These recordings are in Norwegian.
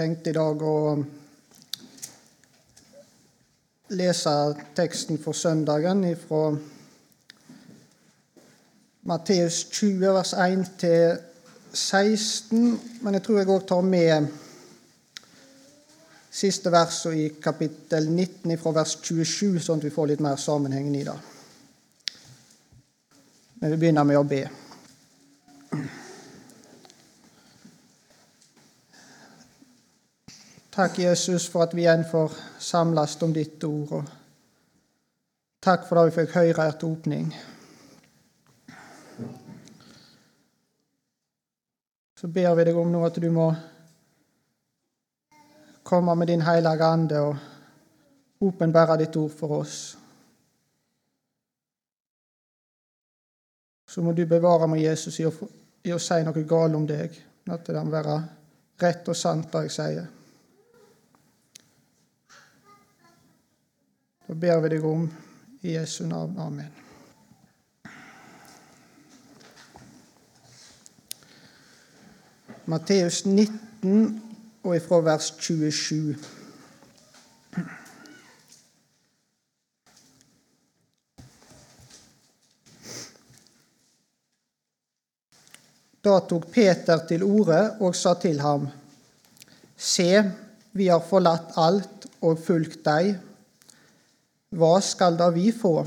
tenkte i dag å lese teksten for søndagen fra Matteus 20, vers 1 til 16. Men jeg tror jeg òg tar med siste verset i kapittel 19 fra vers 27, sånn at vi får litt mer sammenheng i det. Men vi begynner med å be. Takk, Jesus, for at vi igjen får samles om ditt ord. Og takk for at vi fikk høre et åpning. Så ber vi deg om nå at du må komme med din hellige ande og åpenbære ditt ord for oss. Så må du bevare meg, Jesus, i å, i å si noe galt om deg. At det må være rett og sant, det jeg sier. Da ber vi deg om i Jesu navn. Amen. Matteus 19 og ifra vers 27. Da tok Peter til orde og sa til ham:" Se, vi har forlatt alt og fulgt deg hva skal da vi få?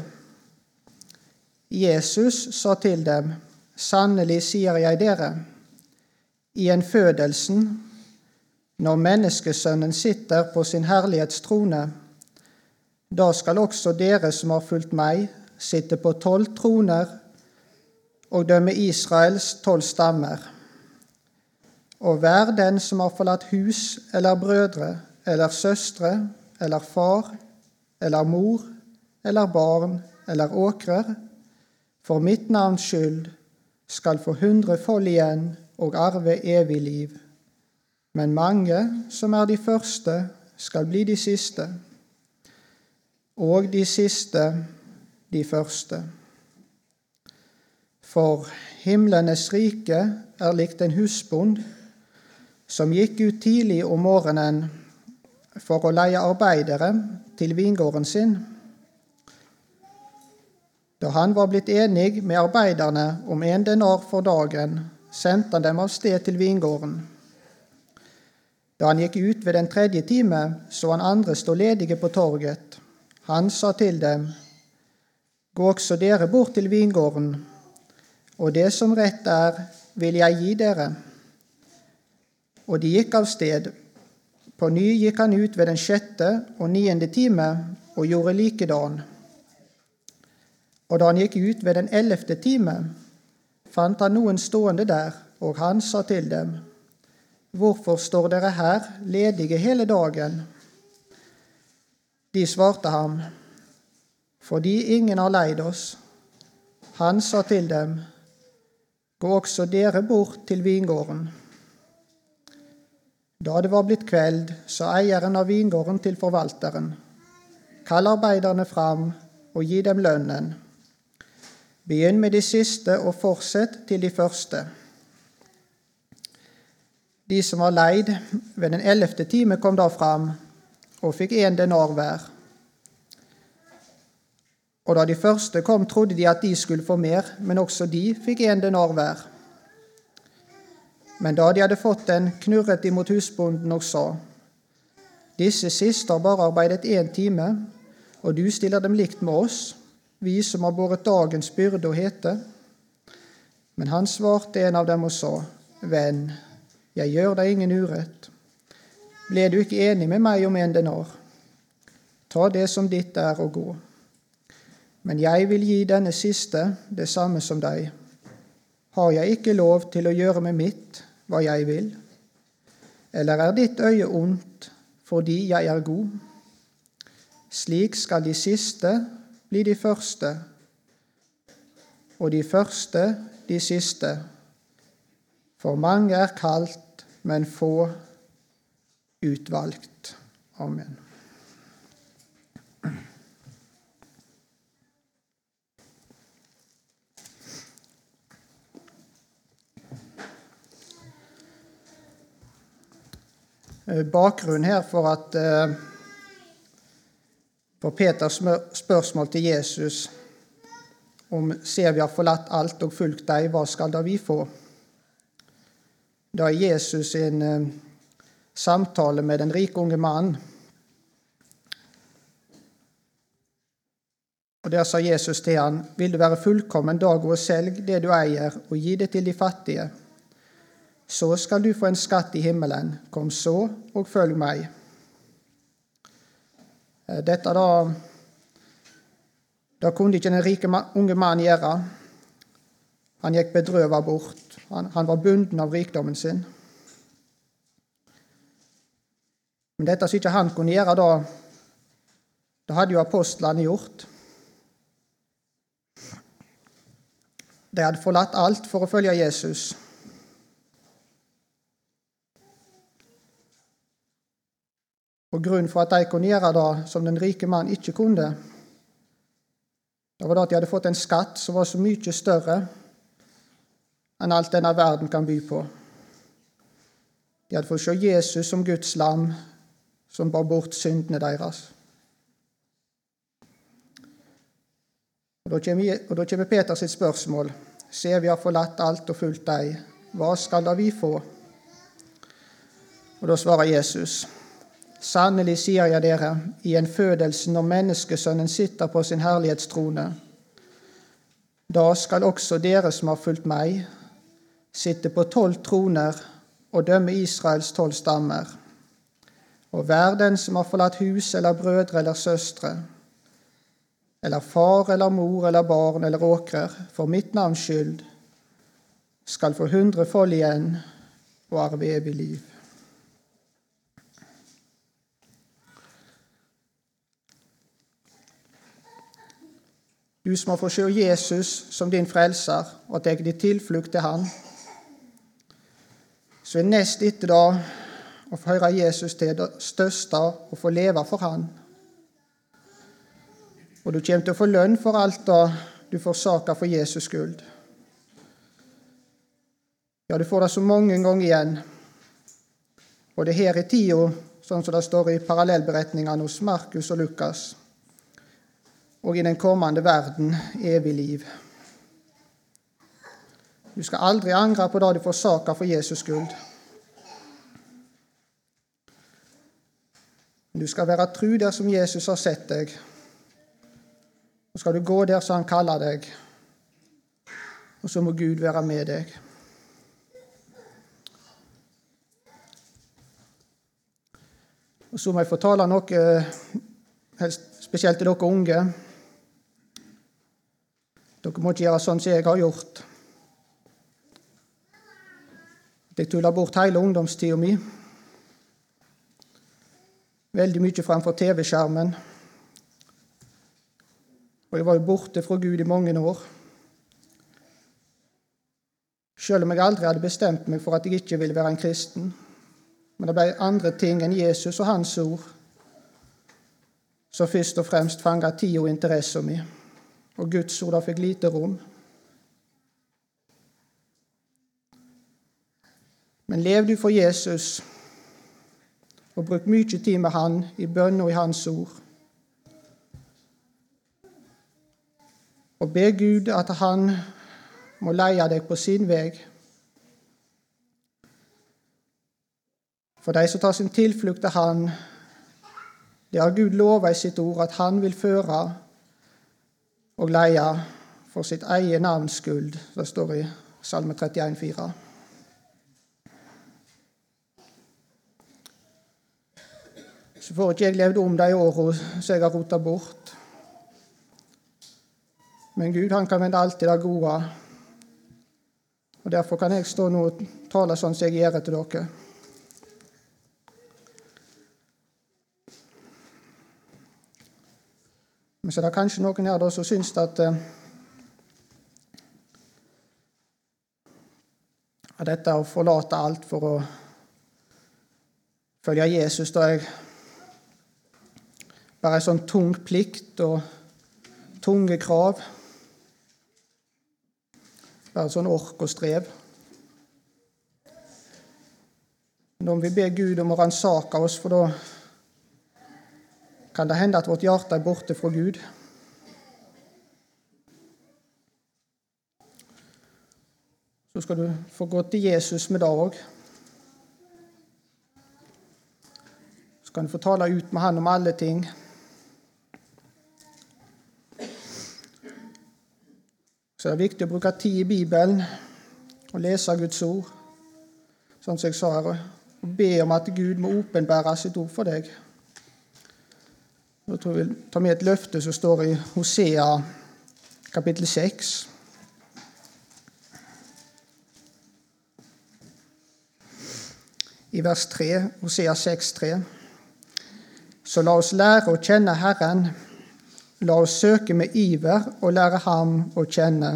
Jesus sa til dem, Sannelig sier jeg dere, i en fødelsen, når menneskesønnen sitter på sin herlighetstrone, da skal også dere som har fulgt meg, sitte på tolv troner og dømme Israels tolv stammer. Og hver den som har forlatt hus eller brødre eller søstre eller far eller mor eller barn eller åkrer, for mitt navns skyld skal få hundrefold igjen og arve evig liv. Men mange som er de første, skal bli de siste, og de siste de første. For himlenes rike er likt en husbond som gikk ut tidlig om morgenen for å leie arbeidere til vingården sin. Da han var blitt enig med arbeiderne om en denar for dagen, sendte han dem av sted til vingården. Da han gikk ut ved den tredje time, så han andre stå ledige på torget. Han sa til dem, Gå også dere bort til vingården, og det som rett er, vil jeg gi dere. Og de gikk av sted. På ny gikk han ut ved den sjette og niende time og gjorde likedan. Og da han gikk ut ved den ellevte time, fant han noen stående der, og han sa til dem, Hvorfor står dere her ledige hele dagen? De svarte ham, Fordi ingen har leid oss. Han sa til dem, Gå også dere bort til vingården. Da det var blitt kveld, sa eieren av vingården til forvalteren, kall arbeiderne fram og gi dem lønnen. Begynn med de siste og fortsett til de første. De som var leid ved den ellevte time, kom da fram og fikk én denar hver. Og da de første kom, trodde de at de skulle få mer, men også de fikk én denar hver. Men da de hadde fått den, knurret de mot husbonden og sa:" Disse siste har bare arbeidet én time, og du stiller dem likt med oss, vi som har båret dagens byrde og hete. Men han svarte en av dem og sa, Venn, jeg gjør deg ingen urett. Ble du ikke enig med meg om en denar? Ta det som ditt er, og gå. Men jeg vil gi denne siste det samme som deg. Har jeg ikke lov til å gjøre med mitt hva jeg vil? Eller er ditt øye ondt fordi jeg er god? Slik skal de siste bli de første, og de første de siste. For mange er kalt, men få utvalgt. Amen. Bakgrunnen her for at på for Peters spørsmål til Jesus om ser vi har forlatt alt og fulgt deg, hva skal da vi få? Da er Jesus en eh, samtale med den rike unge mannen. Og Der sa Jesus til han, vil du være fullkommen, da gå og selg det du eier, og gi det til de fattige. Så skal du få en skatt i himmelen. Kom så og følg meg. Eh, dette da Det kunne ikke den rike unge mannen gjøre. Han gikk bedrøvet bort. Han, han var bunden av rikdommen sin. Men dette som ikke han kunne gjøre da, det hadde jo apostlene gjort. De hadde forlatt alt for å følge Jesus. Og Grunnen for at de kunne gjøre det som den rike mann ikke kunne, det var det at de hadde fått en skatt som var så mye større enn alt denne verden kan by på. De hadde fått se Jesus som Guds lam som bar bort syndene deres. Da og da kommer Peter sitt spørsmål. Se, vi har forlatt alt og fulgt deg. Hva skal da vi få? Og Da svarer Jesus. Sannelig sier jeg dere, i en fødelse når menneskesønnen sitter på sin herlighetstrone, da skal også dere som har fulgt meg, sitte på tolv troner og dømme Israels tolv stammer. Og hver den som har forlatt hus eller brødre eller søstre, eller far eller mor eller barn eller åkrer, for mitt navns skyld, skal få hundrefold igjen og arve evig liv. Du som har fått se Jesus som din frelser og tatt din tilflukt til Han, så er nest etter det å få høre Jesus til det største og få leve for Han. Og du kommer til å få lønn for alt det du forsaker for Jesus skyld. Ja, du får det så mange ganger igjen, både her i tida, sånn som det står i parallellberetningene hos Markus og Lukas og i den kommende verden evig liv. Du skal aldri angre på det du forsaka for Jesus skyld. Du skal være tru der som Jesus har sett deg. Så skal du gå der som han kaller deg. Og så må Gud være med deg. Og Så må jeg fortale noe spesielt til dere unge. Dere må ikke gjøre sånn som jeg har gjort. Jeg tulla bort hele ungdomstida mi. Veldig mye framfor TV-skjermen. Og jeg var jo borte fra Gud i mange år. Selv om jeg aldri hadde bestemt meg for at jeg ikke ville være en kristen. Men det ble andre ting enn Jesus og Hans ord som først og fremst fanga tida og interessa min og Guds ord fikk lite rom. Men lev du for Jesus, og bruk mye tid med Han i bønn og i Hans ord. Og be Gud at Han må leie deg på sin vei. For de som tar sin tilflukt til Han, det har Gud lova i sitt ord at Han vil føre og leie for sitt eget navns skyld. Det står i Salme 31, 4. Så får ikke jeg levd om de åra som jeg har rota bort. Men Gud han kan vende alltid det gode. Og Derfor kan jeg stå nå og tale sånn som jeg gjør til dere. Men så er det kanskje noen her som syns at, uh, at dette å forlate alt for å følge Jesus da er bare en sånn tung plikt og tunge krav. Bare sånn ork og strev. Da må vi be Gud om å ransake oss, for da kan det hende at vårt hjerte er borte fra Gud. Så skal du få gå til Jesus med det òg. Så kan du få tale ut med han om alle ting. Så det er viktig å bruke tid i Bibelen og lese Guds ord, sånn som jeg sa her, og be om at Gud må åpenbære sitt ord for deg. Jeg tror jeg vil ta med et løfte som står i Hosea kapittel 6. I vers 3, Hosea 6, 3. Så la oss lære å kjenne Herren. La oss søke med iver og lære Ham å kjenne.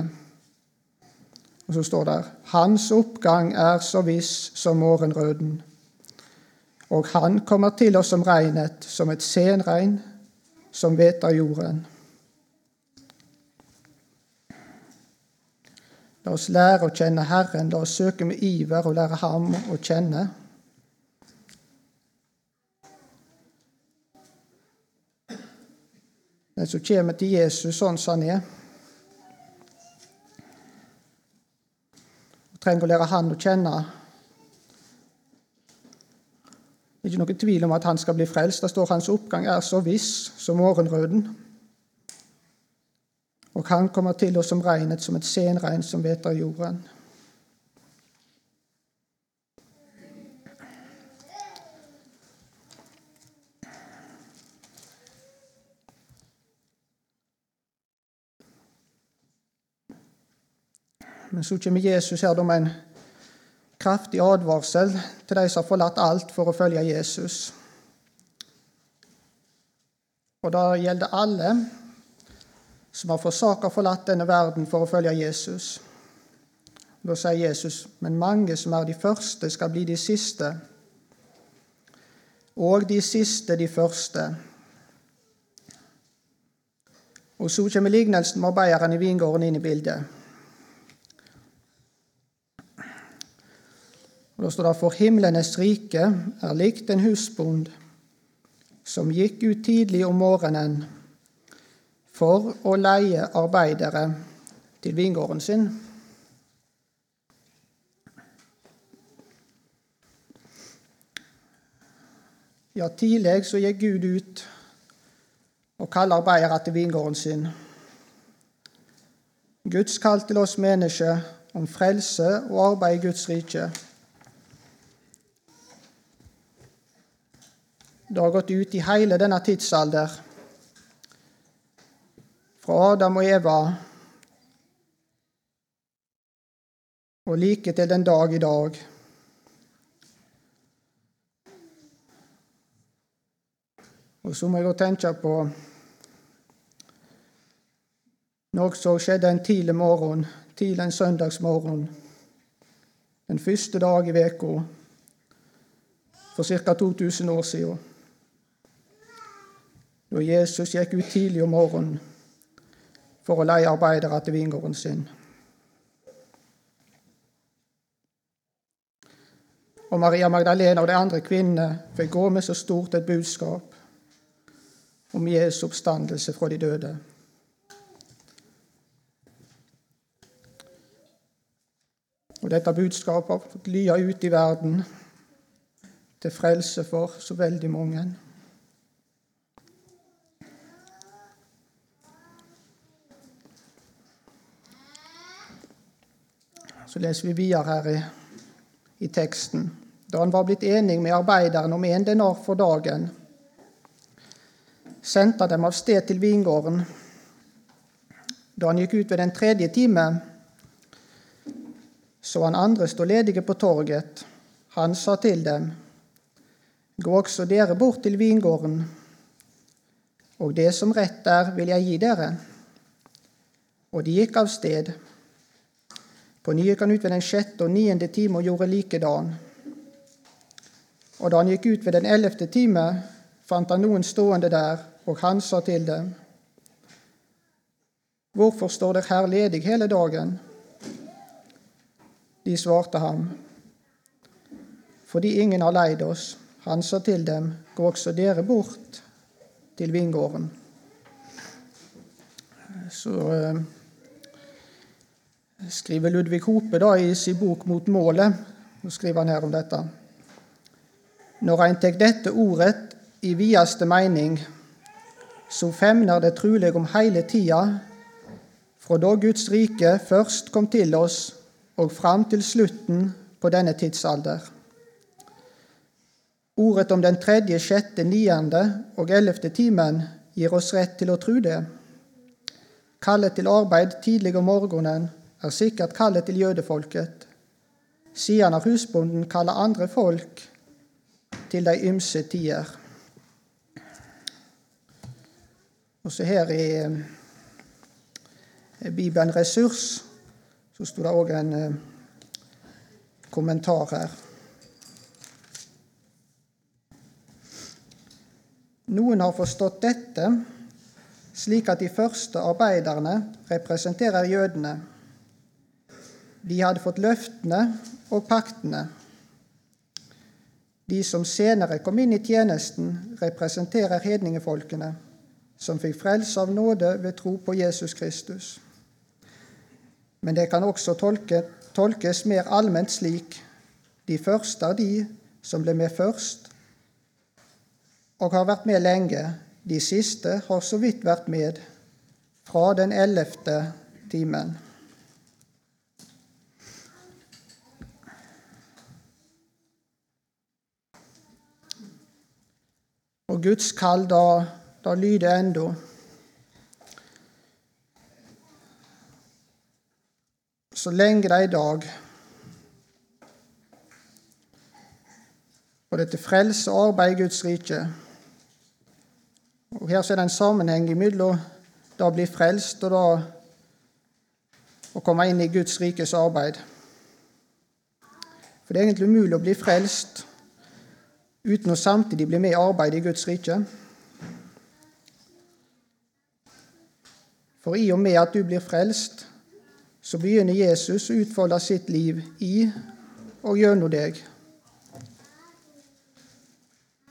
Og så står det Hans oppgang er så viss som morgenrøden. Og han kommer til oss som regnet, som et senregn som hveter jorden. La oss lære å kjenne Herren, la oss søke med iver og lære Ham å kjenne. Den som kommer til Jesus sånn som han er. Og trenger å lære Han å kjenne. Det er ikke noen tvil om at han skal bli frelst. Det står hans oppgang er så viss som morgenrøden. Og han kommer til oss som regnet, som et senregn som hveter jorden. Men så kommer Jesus her med en kraftig advarsel til de som har forlatt alt for å følge Jesus. Og det gjelder alle som har forsaka forlatt denne verden for å følge Jesus. Da sier Jesus, men mange som er de første, skal bli de siste, og de siste de første. Og så kommer lignelsen med arbeideren i vingården inn i bildet. Og Da står det for himlenes rike er likt en husbond som gikk ut tidlig om morgenen for å leie arbeidere til vingården sin. Ja, tidlig så gikk Gud ut og kalte arbeidere til vingården sin. Guds kall til oss mennesker om frelse og arbeid i Guds rike. Det har gått ut i hele denne tidsalder, fra Adam og Eva og like til den dag i dag. Og så må jeg òg tenke på noe som skjedde en tidlig morgen, tidlig en søndagsmorgen, den første dag i veka for ca. 2000 år siden da Jesus gikk ut tidlig om morgenen for å leie arbeidere til vingården sin. Og Maria Magdalena og de andre kvinnene fikk gå med så stort et budskap om Jesu oppstandelse fra de døde. Og dette budskapet har fått lya ut i verden til frelse for så veldig mange. Så leser vi videre her i, i teksten. Da han var blitt enig med arbeideren om én denar for dagen, sendte han dem av sted til vingården. Da han gikk ut ved den tredje time, så han andre stå ledige på torget. Han sa til dem, Gå også dere bort til vingården, og det som rett er, vil jeg gi dere. Og de gikk av sted. På nye gikk han ut ved den sjette og niende time og gjorde likedan. Og da han gikk ut ved den ellevte time, fant han noen stående der, og han sa til dem, Hvorfor står dere her ledig hele dagen? De svarte ham, fordi ingen har leid oss. Han sa til dem, gå også dere bort til vingården. Så eh, skriver Ludvig Hope da i sin bok Mot målet, Nå skriver han her om dette. Når ein tek dette ordet i vidaste meining, så femner det truleg om heile tida, frå da Guds rike først kom til oss og fram til slutten på denne tidsalder. Ordet om den tredje, sjette, niende og ellevte timen gir oss rett til å tro det. Kallet til arbeid tidlig om morgenen er sikkert kallet til jødefolket. Siden har husbonden kaller andre folk til de ymse tider. Og så her i eh, Bibelen Ressurs så sto det òg en eh, kommentar her. Noen har forstått dette slik at de første arbeiderne representerer jødene. De hadde fått løftene og paktene. De som senere kom inn i tjenesten, representerer hedningefolkene, som fikk frelse av nåde ved tro på Jesus Kristus. Men det kan også tolke, tolkes mer allment slik de første av de som ble med først, og har vært med lenge. De siste har så vidt vært med fra den ellevte timen. Og Guds kall, da, da lyder enda. Så lenge det er i dag og dette frelse arbeid i Guds rike. Og Her er det en sammenheng mellom det å bli frelst og det å komme inn i Guds rikes arbeid. For det er egentlig umulig å bli frelst uten å samtidig bli med i arbeidet i Guds rike. For i og med at du blir frelst, så begynner Jesus å utfolde sitt liv i og gjennom deg.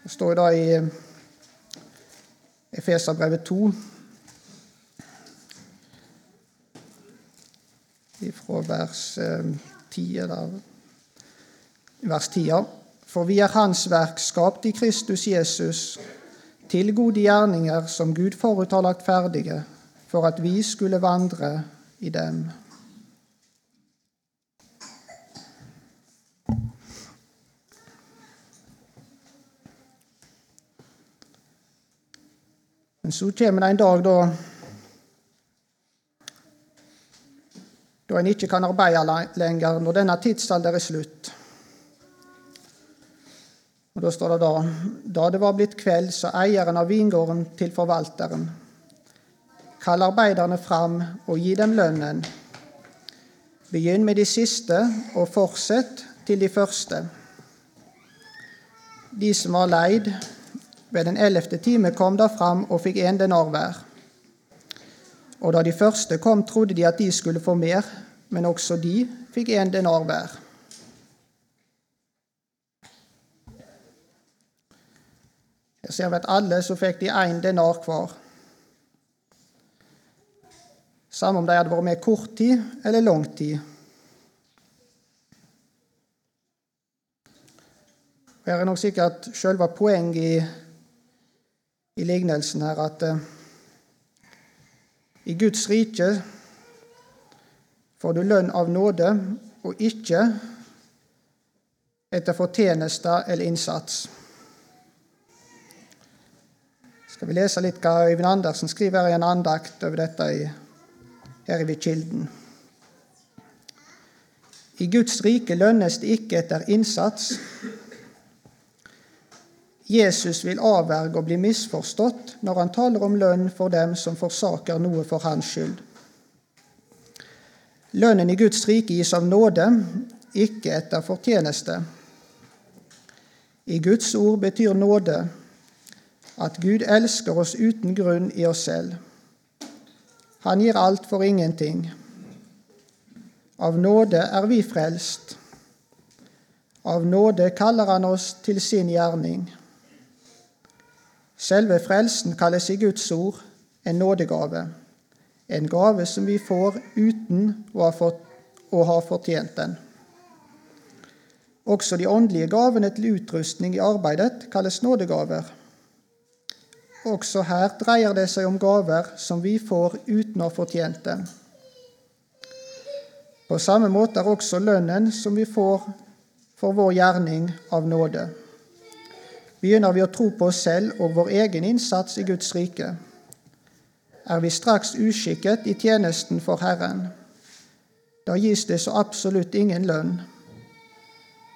Det står da i Efeserbrevet 2 fra vers 10, eh, eller vers 10. For vi er Hans verk, skapt i Kristus Jesus, til gode gjerninger som Gud forut har lagt ferdige, for at vi skulle vandre i dem. Men så kommer det en dag da da en ikke kan arbeide lenger, når denne tidsalder er slutt. Og Da står det da da det var blitt kveld, så eieren av vingården til forvalteren. Kall arbeiderne fram og gi dem lønnen. Begynn med de siste og fortsett til de første. De som var leid ved den ellevte time, kom da fram og fikk en denar hver. Og da de første kom, trodde de at de skulle få mer, men også de fikk en denar hver. Jeg ser at alle så fikk de én denar hver. Samme om de hadde vært med kort tid eller lang tid. Her er nok sikkert selve poenget i, i lignelsen her at uh, i Guds rike får du lønn av nåde, og ikke etter fortjeneste eller innsats skal vi lese litt hva Øyvind Andersen skriver i en andakt over dette i, her ved Kilden. I Guds rike lønnes det ikke etter innsats. Jesus vil avverge å bli misforstått når han taler om lønn for dem som forsaker noe for hans skyld. Lønnen i Guds rike gis av nåde, ikke etter fortjeneste. I Guds ord betyr nåde at Gud elsker oss uten grunn i oss selv. Han gir alt for ingenting. Av nåde er vi frelst. Av nåde kaller han oss til sin gjerning. Selve frelsen kalles i Guds ord en nådegave, en gave som vi får uten å ha, fortjent den. Også de åndelige gavene til utrustning i arbeidet kalles nådegaver. Også her dreier det seg om gaver som vi får uten å ha fortjent dem. På samme måte er også lønnen som vi får for vår gjerning av nåde. Begynner vi å tro på oss selv og vår egen innsats i Guds rike, er vi straks uskikket i tjenesten for Herren. Da gis det så absolutt ingen lønn.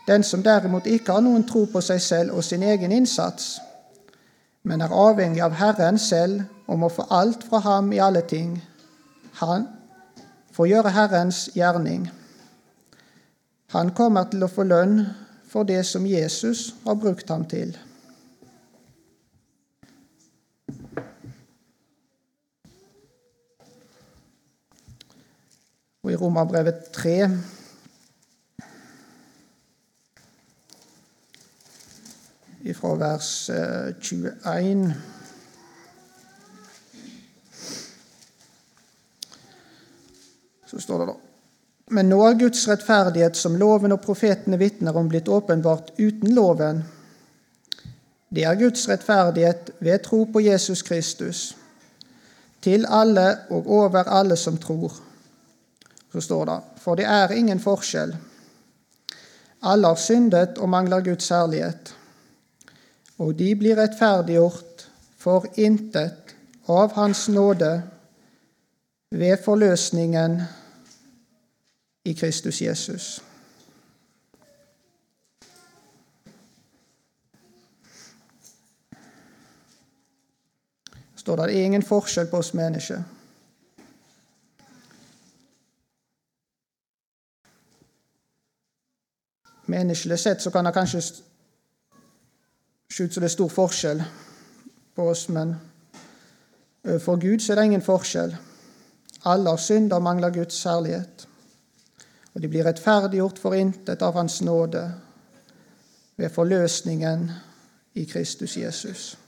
Den som derimot ikke har noen tro på seg selv og sin egen innsats, men er avhengig av Herren selv og må få alt fra ham i alle ting, han får gjøre Herrens gjerning. Han kommer til å få lønn for det som Jesus har brukt ham til. Og i Romerbrevet 3 fra vers 21 eh, Så står det da Men nå er Guds rettferdighet, som loven og profetene vitner om, blitt åpenbart uten loven. Det er Guds rettferdighet ved tro på Jesus Kristus, til alle og over alle som tror. Så står det, for det er ingen forskjell. Alle har syndet og mangler Guds herlighet og de blir rettferdiggjort for intet av Hans nåde ved forløsningen i Kristus Jesus. står det, ingen forskjell på oss mennesker. Menneskelig sett så kan det kanskje ser ut som det er stor forskjell på oss, men for Gud så er det ingen forskjell. Alle har synder og mangler Guds særlighet. Og de blir rettferdiggjort for intet av Hans nåde ved forløsningen i Kristus Jesus.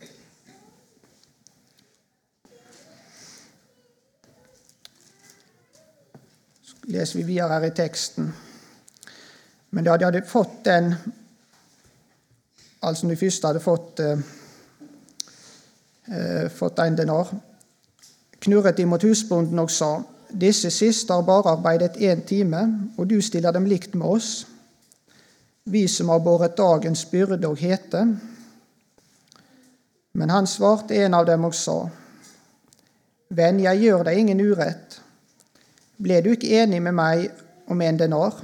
Så leser vi videre her i teksten. Men da de hadde fått den Altså når de første hadde fått, eh, eh, fått en denar, knurret de mot husbonden og sa:" Disse siste har bare arbeidet én time, og du stiller dem likt med oss, vi som har båret dagens byrde og hete. Men han svarte en av dem og sa:" Venn, jeg gjør deg ingen urett. Ble du ikke enig med meg om en denar?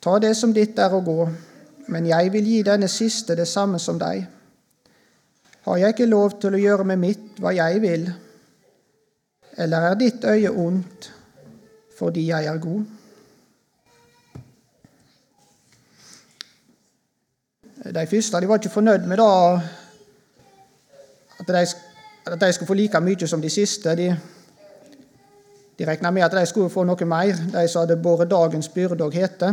Ta det som ditt er å gå men jeg vil gi denne siste det samme som deg. Har jeg ikke lov til å gjøre med mitt hva jeg vil? Eller er ditt øye ondt fordi jeg er god? De første de var ikke fornøyd med da, at, de, at de skulle få like mye som de siste. De, de regna med at de skulle få noe mer, de som hadde båret dagens byrde og hete.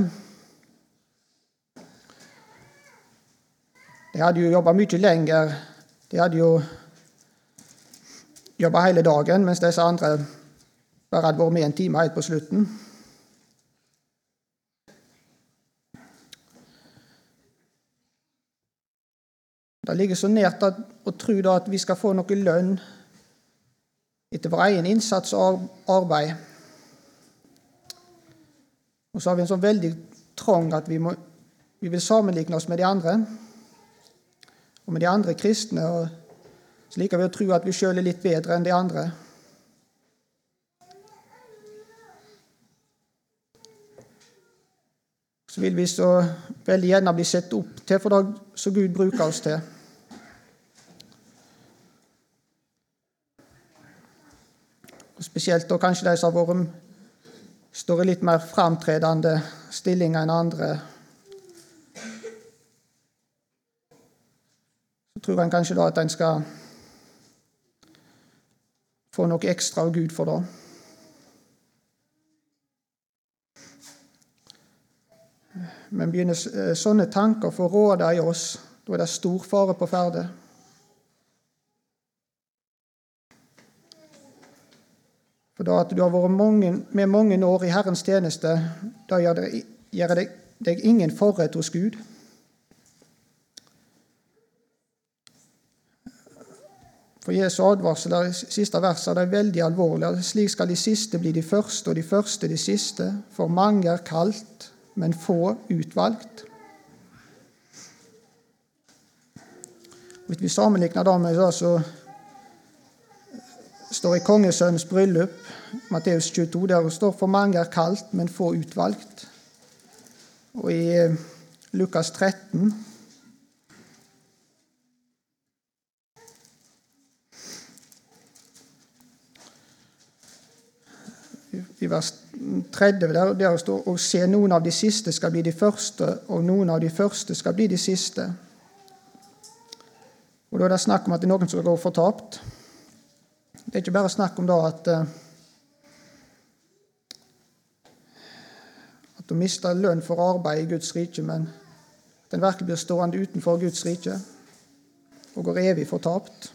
De hadde jo jobba mye lenger. De hadde jo jobba hele dagen, mens disse andre bare hadde vært med en time helt på slutten. Det ligger så nært å tro at vi skal få noe lønn etter vår egen innsats og arbeid. Og så har vi en sånn veldig trang at vi, må, vi vil sammenligne oss med de andre og med de andre kristne. og Så liker vi å tro at vi sjøl er litt bedre enn de andre. Så vil vi så veldig gjerne bli sett opp til for det som Gud bruker oss til. Og Spesielt da kanskje de som har vært, står i litt mer framtredende stillinger enn andre. Tror en kanskje da at en skal få noe ekstra av Gud for det. Men begynner eh, sånne tanker å få råde i oss, da er det stor fare på ferde. For da at du har vært mange, med mange år i Herrens tjeneste, da gjør det, gjør deg ingen forrett hos Gud. For Jesu advarsel i siste verset er veldig alvorlig. Slik skal de siste bli de første, og de første de siste. For mange er kalt, men få utvalgt. Hvis vi sammenligner det med det som står i kongesønnens bryllup, Matteus 22, der det står 'for mange er kalt, men få utvalgt'. Og i eh, Lukas 13 i vers 30, der, der står og se noen av de siste skal bli de første, og noen av de første skal bli de siste. Og Da er det snakk om at det er noen som går fortapt. Det er ikke bare snakk om da at eh, at å miste lønn for arbeid i Guds rike, men at en virkelig blir stående utenfor Guds rike og går evig fortapt.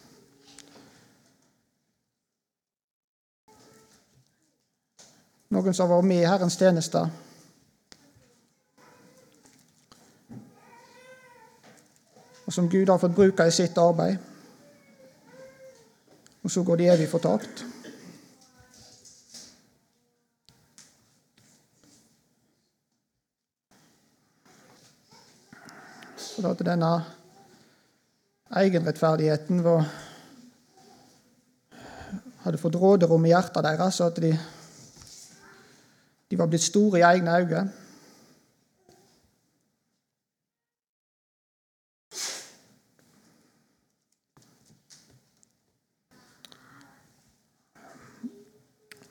Noen som har vært med i Herrens tjeneste. Og som Gud har fått bruke i sitt arbeid. Og så går de evig fortapt. Og da til denne egenrettferdigheten var, hadde fått råderom i hjertet deres, så at de de var blitt store i egne øyne.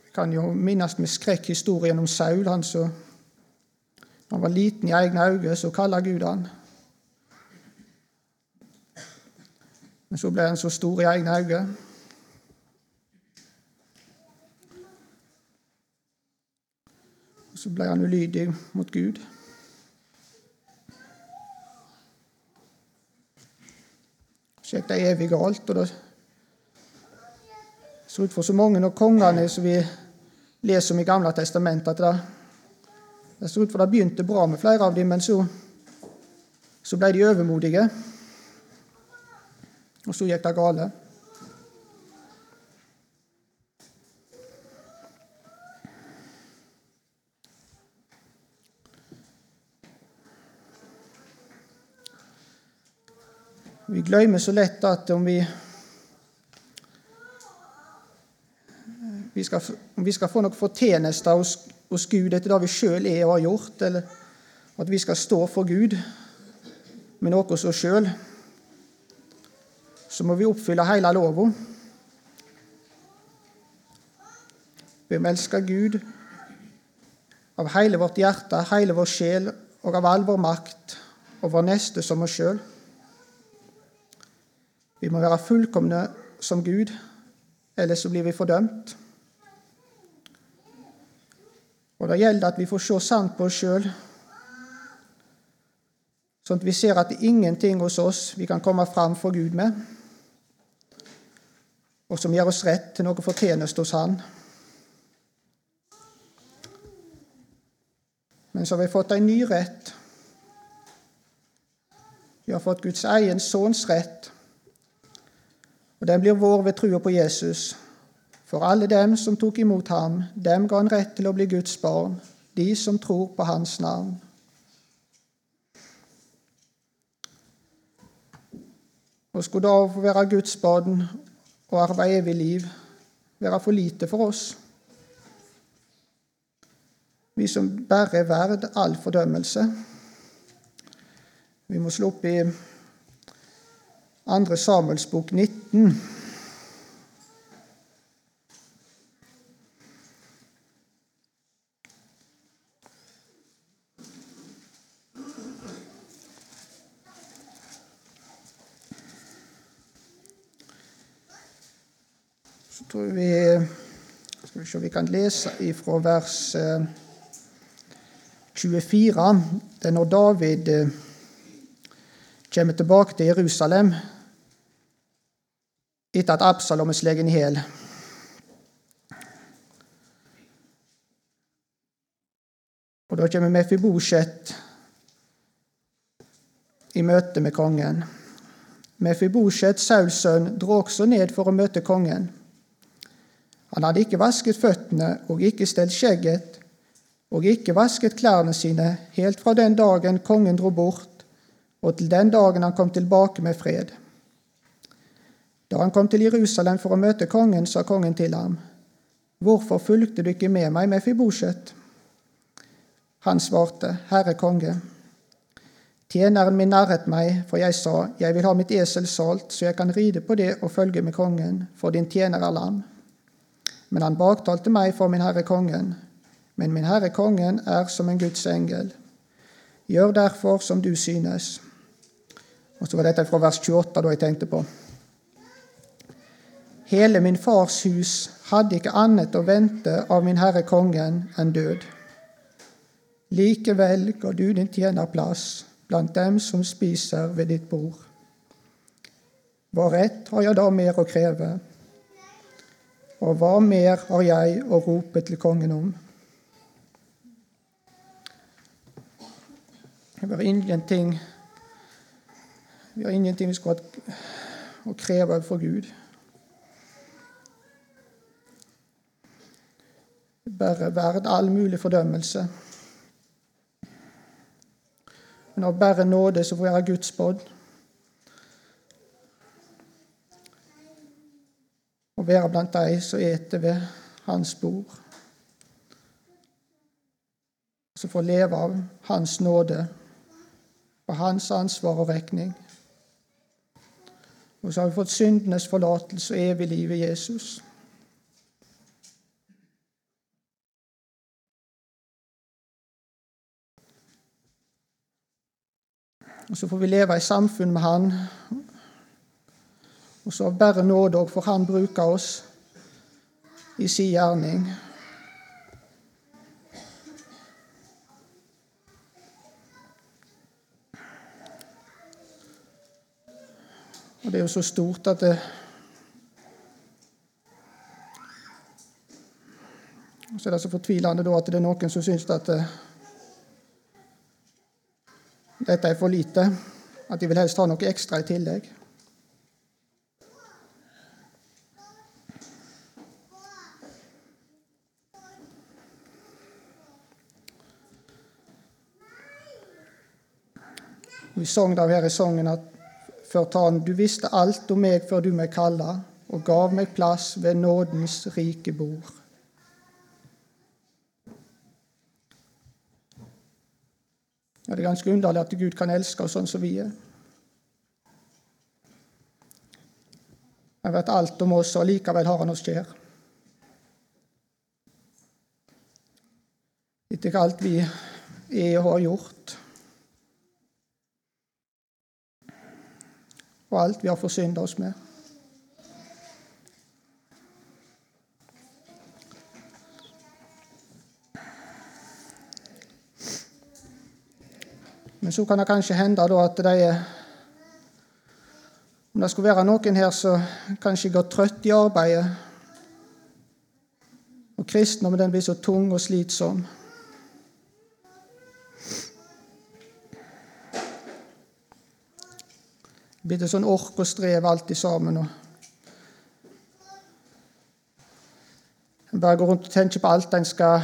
Vi kan jo minnes med skrekk historien om Saul. Han, så, han var liten i egne øyne, så kaller Gud han. Men så ble han så stor i egne øyne. Så ble han ulydig mot Gud. Så gikk det evig galt. og Det så ut for så mange av kongene som vi leser om i Gamle testamentet, at det, det så ut for det begynte bra med flere av dem, men så, så ble de overmodige. Og så gikk det galt. Vi glemmer så lett at om vi, vi skal, om vi skal få noen fortjeneste hos, hos Gud etter det vi sjøl er og har gjort, eller at vi skal stå for Gud med noe hos oss sjøl, så må vi oppfylle hele lova. Vi må elske Gud av hele vårt hjerte, hele vår sjel og av all vår makt og vår neste som oss sjøl. Vi må være fullkomne som Gud, ellers så blir vi fordømt. Og Det gjelder at vi får se sant på oss sjøl, sånn at vi ser at det er ingenting hos oss vi kan komme fram for Gud med, og som gjør oss rett til noe fortjeneste hos Han. Men så har vi fått en ny rett. Vi har fått Guds egen sønns rett og den blir vår ved trua på Jesus. For alle dem som tok imot ham, dem ga han rett til å bli Guds barn, de som tror på hans navn. Og skulle da få være Guds barn og arve evig liv være for lite for oss? Vi som bare er verd all fordømmelse. Vi må slå opp i 2. Samuels bok 19. Så tror vi Skal vi se, vi kan lese ifra vers 24. Eh, det er når David eh, kommer tilbake til Jerusalem etter at Absalom er slått i hjel. Og da kommer Mefibosjet i møte med kongen. Mefibosjet, Sauls sønn, dro også ned for å møte kongen. Han hadde ikke vasket føttene og ikke stelt skjegget og ikke vasket klærne sine helt fra den dagen kongen dro bort, og til den dagen han kom tilbake med fred. Da han kom til Jerusalem for å møte kongen, sa kongen til ham, Hvorfor fulgte du ikke med meg med Fibosjet? Han svarte, Herre konge. Tjeneren min nærret meg, for jeg sa, Jeg vil ha mitt esel salt, så jeg kan ride på det og følge med kongen, for din tjener er lam. Men han baktalte meg for min herre kongen. Men min herre kongen er som en Guds engel. Gjør derfor som du synes. Og så var dette fra vers 28 da jeg tenkte på. Hele min fars hus hadde ikke annet å vente av min herre kongen enn død. Likevel ga du din tjener plass blant dem som spiser ved ditt bord. Hva rett har jeg da mer å kreve? Og hva mer har jeg å rope til kongen om? Det var ingenting vi har ingenting vi skal å kreve for Gud. Bare verd all mulig fordømmelse. Men av bare nåde så får jeg ha Guds båd. Og være blant de som eter ved Hans bord. Så får leve av Hans nåde på hans ansvar og regning. Og så har vi fått syndenes forlatelse og evig liv i Jesus. Og så får vi leve i samfunn med Han. Og så av bare nåde òg får Han bruke oss i sin gjerning. Og det er jo så stort at det Så er det så fortvilende da at det er noen som syns at eh, dette er for lite. At de vil helst ha noe ekstra i tillegg. Vi sang da her i sangen at før han, Du visste alt om meg før du meg kalla, og gav meg plass ved nådens rike bord. Ja, det er ganske underlig at Gud kan elske oss sånn som vi er. Han vet alt om oss, og likevel har han oss kjær. Etter alt vi er og har gjort. Og alt vi har forsynda oss med. Men så kan det kanskje hende at de Om det skulle være noen her som kanskje går trøtt i arbeidet, og kristendommen blir så tung og slitsom blir det sånn ork og strev alltid sammen. og En bare går rundt og tenker på alt en skal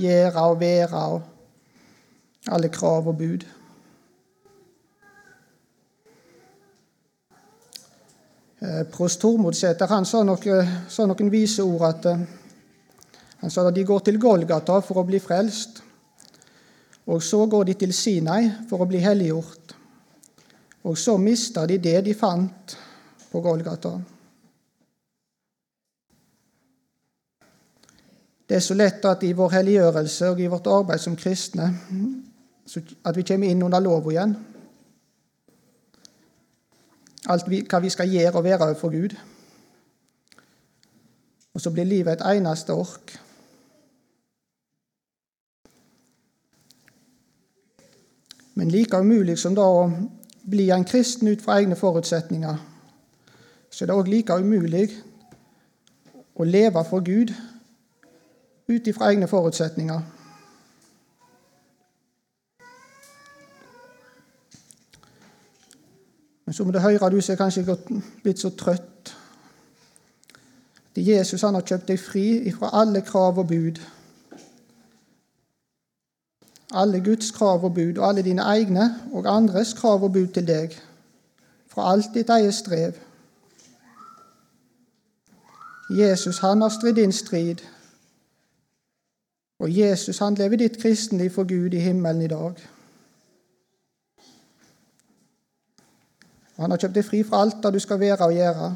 gjøre og være, og alle krav og bud. Eh, prost Tormodsæter han sa, noe, sa noen vise ord at eh, han sa at de går til Golgata for å bli frelst, og så går de til Sinai for å bli helliggjort. Og så mista de det de fant på Golgata. Det er så lett at i vår helliggjørelse og i vårt arbeid som kristne at vi kommer inn under lova igjen. Alt vi, hva vi skal gjøre og være overfor Gud. Og så blir livet et eneste ork. Men like umulig som da å bli en kristen ut fra egne forutsetninger, så er det òg like umulig å leve for Gud ut ifra egne forutsetninger. Men så må du høre, du som er kanskje blitt så trøtt. At Jesus han har kjøpt deg fri ifra alle krav og bud. Alle Guds krav og bud, og alle dine egne og andres krav og bud til deg. Fra alt ditt eget strev. Jesus han har stridd din strid. Og Jesus han lever ditt kristenliv for Gud i himmelen i dag. Og Han har kjøpt deg fri fra alt det du skal være og gjøre.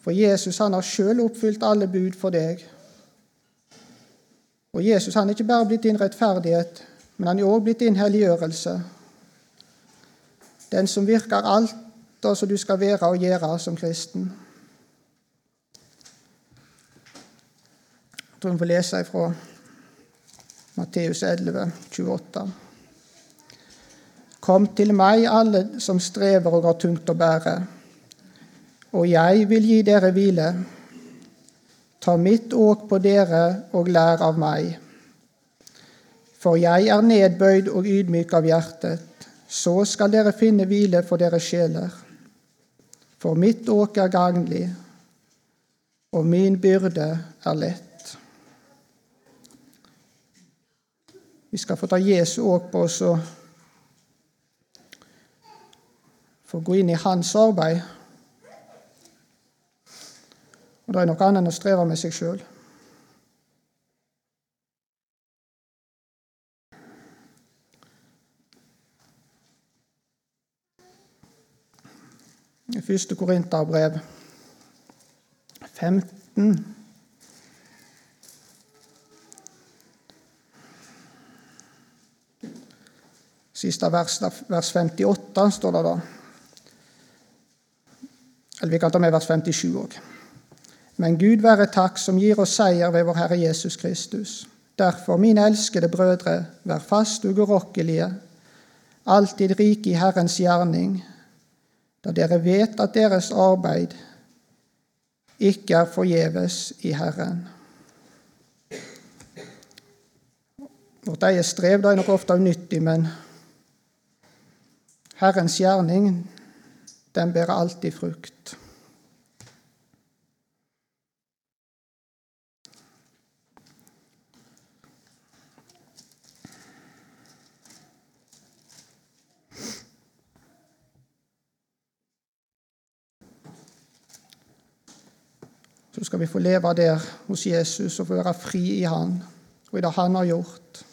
For Jesus han har sjøl oppfylt alle bud for deg. Og Jesus han er ikke bare blitt din rettferdighet, men han er òg blitt din helliggjørelse. Den som virker alt det som du skal være og gjøre som kristen. Jeg tror vi får lese fra Matteus 11, 28. Kom til meg, alle som strever og har tungt å bære, og jeg vil gi dere hvile. Ta mitt åk på dere og lær av meg. For jeg er nedbøyd og ydmyk av hjertet, så skal dere finne hvile for deres sjeler. For mitt åk er gagnlig, og min byrde er lett. Vi skal få ta Jesu åk på oss og få gå inn i hans arbeid. Og det er noe annet enn å streve med seg sjøl. Første Korinterbrev 15 Siste vers, vers 58 står det da. Eller vi kan ta med vers 57 òg. Men Gud være takk som gir oss seier ved vår Herre Jesus Kristus. Derfor, mine elskede brødre, vær fast ugerokkelige, alltid rike i Herrens gjerning, da dere vet at deres arbeid ikke er forgjeves i Herren. Vårt eget strev er nok ofte unyttig, men Herrens gjerning den bærer alltid frukt. Skal vi få leve der hos Jesus og få være fri i Han og i det Han har gjort.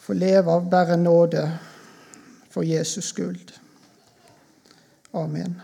Få leve av bare nåde for Jesus skyld. Amen.